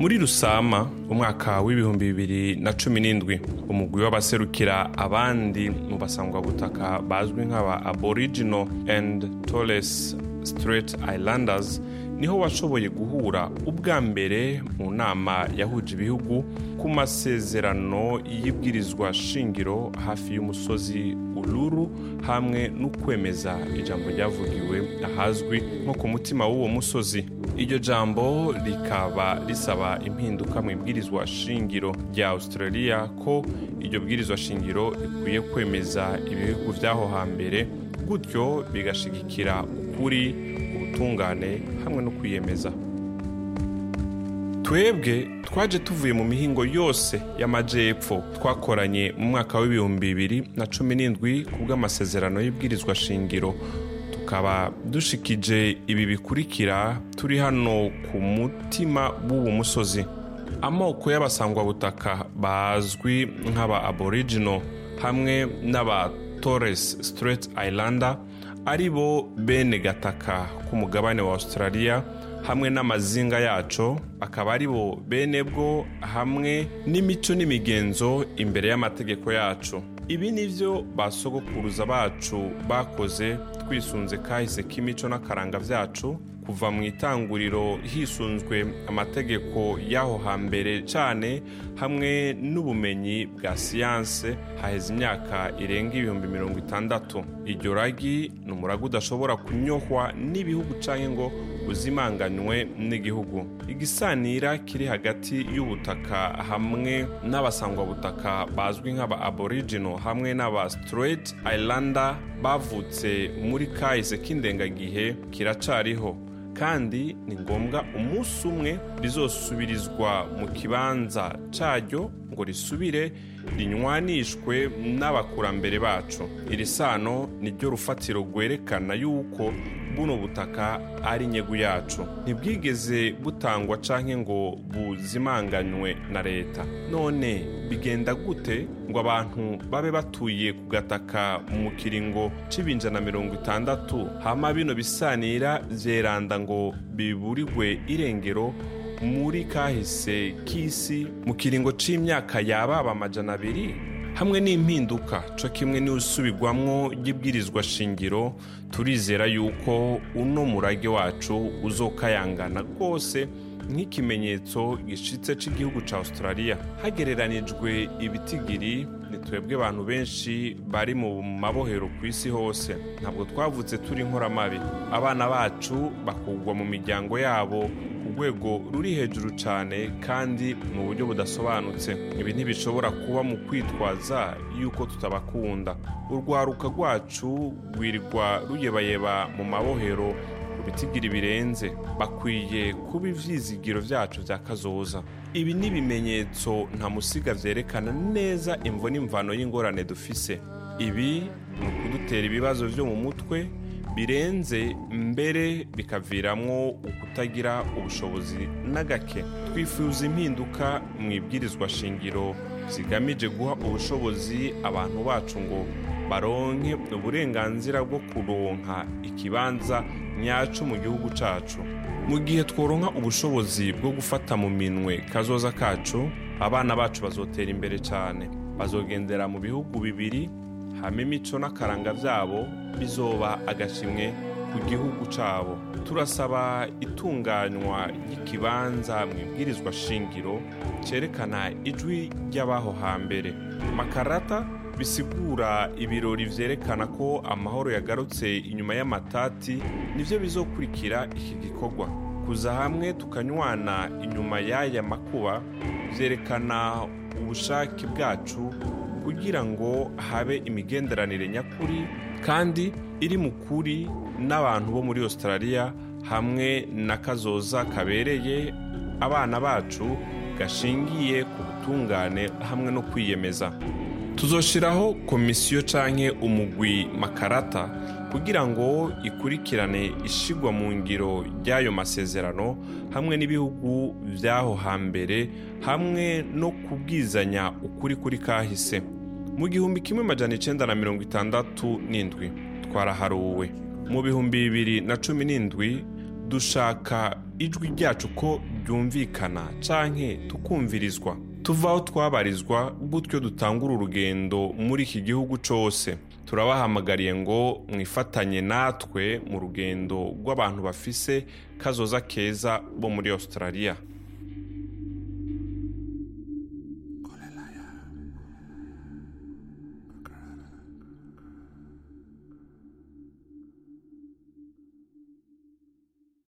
muri rusama umwaka w'ibihumbi bibiri na cumi n'indwi umugwi w'abaserukira abandi mu basangwabutaka bazwi nk'aba aboriginal and torres strait islanders ni ho washoboye guhura ubwa mbere mu nama yahuje ibihugu ku masezerano y'ibwirizwa shingiro hafi y'umusozi ururu hamwe n'ukwemeza ijambo ryavugiwe ahazwi nko ku mutima w'uwo musozi. Iryo jambo rikaba risaba impinduka mu ibwirizwa shingiro rya australia ko iryo bwirizwa shingiro rikwiye kwemeza ibihugu by'aho hambere gutyo bigashigikira ukuri ubutungane hamwe no kwiyemeza. Twebwe twaje tuvuye mu mihingo yose y'amajyepfo twakoranye mu mwaka w'ibihumbi bibiri na cumi n'indwi ku bw'amasezerano y'ibwirizwa shingiro. Tukaba dushikije ibi bikurikira turi hano ku mutima w'uwo musozi. Amoko y'abasangwabutaka bazwi nk'aba aboriginal hamwe n'aba torres strait islander ari bo bene gataka k'umugabane wa australia hamwe n'amazinga yaco akaba ari bo bene bwo hamwe n'imico n'imigenzo imbere y'amategeko yacu ibi ni byo basogokuruza bacu bakoze twisunze kahise k'imico n'akaranga byacu kuva mu itanguriro hisunzwe amategeko y'aho hambere cyane hamwe n'ubumenyi bwa siyanse haheze imyaka irenga ibihumbi mirongo itandatu. Iryo ragi ni umurago udashobora kunyohwa n'ibihugu cyangwa ngo uzimanganywe n'igihugu. Igisanira kiri hagati y'ubutaka hamwe n'abasangwabutaka bazwi nk'aba aboriginal hamwe n'aba straight islander bavutse muri kahise k'indengagihe kiracariho. Kandi ni ngombwa umunsi umwe rizosubirizwa mu kibanza cyaryo ngo risubire rinywanishwe n'abakurambere bacu. Iri sano ni ryo rufatiro rwerekana yuko buno butaka ari inyegu yacu. Ntibwigeze butangwa canke ngo buzimanganywe na leta. None bigenda gute ngo abantu babe batuye ku gataka mu kiringo c'ibinjana mirongo itandatu? Hama bino bisanira vyeranda ngo biburirwe irengero muri kahise k'isi mu kiringo c'imyaka yababa amajana abiri? Hamwe n'impinduka co kimwe n'usubirwamwo ry'ibwirizwa shingiro turizera yuko uno murage wacu uzokayangana rwose nk'ikimenyetso gishitse cy'igihugu cya australia. Hagereranijwe ibitigiri ni twebwe abantu benshi bari mu mabohero ku isi hose. Ntabwo twavutse turi inkoramabi abana bacu bakugwa mu miryango yabo rwego ruri hejuru cyane kandi mu buryo budasobanutse. Ibi ntibishobora kuba mu kwitwaza yuko tutabakunda. Urwaruka rwacu rwirirwa ruyebayeba mu mabohero bitigiri birenze. Bakwiye kuba ivyizigiro vyacu vya kazoza. Ibi ni ibimenyetso nta musiga vyerekana neza imvo n'imvano y'ingorane dufise. Ibi ni ukudutera ibibazo vyo mu mutwe birenze mbere bikaviramwo ukutagira ubushobozi na gake. Twifuza impinduka mu ibwirizwa shingiro. Zigamije guha ubushobozi abantu bacu ngo baronke uburenganzira bwo kuronka ikibanza nyacu mu gihugu cacu. Mu gihe tworonka ubushobozi bwo gufata mu minwe kazoza kacu abana bacu bazotera imbere cyane bazogendera mu bihugu bibiri hama imico n'akaranga byabo bizoba agashimwe ku gihugu cyabo. Turasaba itunganywa ry'ikibanza mu ibwirizwa shingiro cyerekana ijwi ry'abaho hambere. Makarata bisigura ibirori vyerekana ko amahoro yagarutse inyuma y'amatati nivyo bizokurikira iki gikorwa. Kuza hamwe tukanywana inyuma y'aya makuba vyerekana ubushake bwacu kugira ngo habe imigenderanire nyakuri kandi iri mu kuri n'abantu bo muri australia hamwe na kazoza kabereye abana bacu gashingiye ku butungane hamwe no kwiyemeza. Tuzoshiraho komisiyo canke umugwi makarata kugira ngo ikurikirane ishigwa mu ngiro ry'ayo masezerano hamwe n'ibihugu by'aho hambere hamwe no kubwizanya ukuri kuri kahise. Mu gihumbi kimwe majana icenda na mirongo itandatu n'indwi twaraharuwe. Mu bihumbi bibiri na cumi n'indwi dushaka ijwi ryacu ko ryumvikana canke tukumvirizwa. Tuva aho twabarizwa gutyo dutangura urugendo muri iki gihugu cose turabahamagariye ngo mwifatanye natwe mu rugendo rw'abantu bafise kazoza keza bo muri australia.